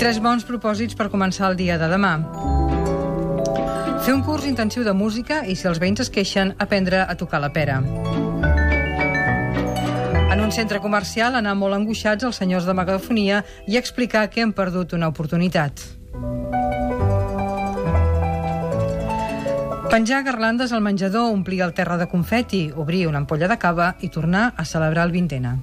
tres bons propòsits per començar el dia de demà. Fer un curs intensiu de música i, si els veïns es queixen, aprendre a tocar la pera. En un centre comercial anar molt angoixats els senyors de megafonia i explicar que hem perdut una oportunitat. Penjar garlandes al menjador, omplir el terra de confeti, obrir una ampolla de cava i tornar a celebrar el vintena.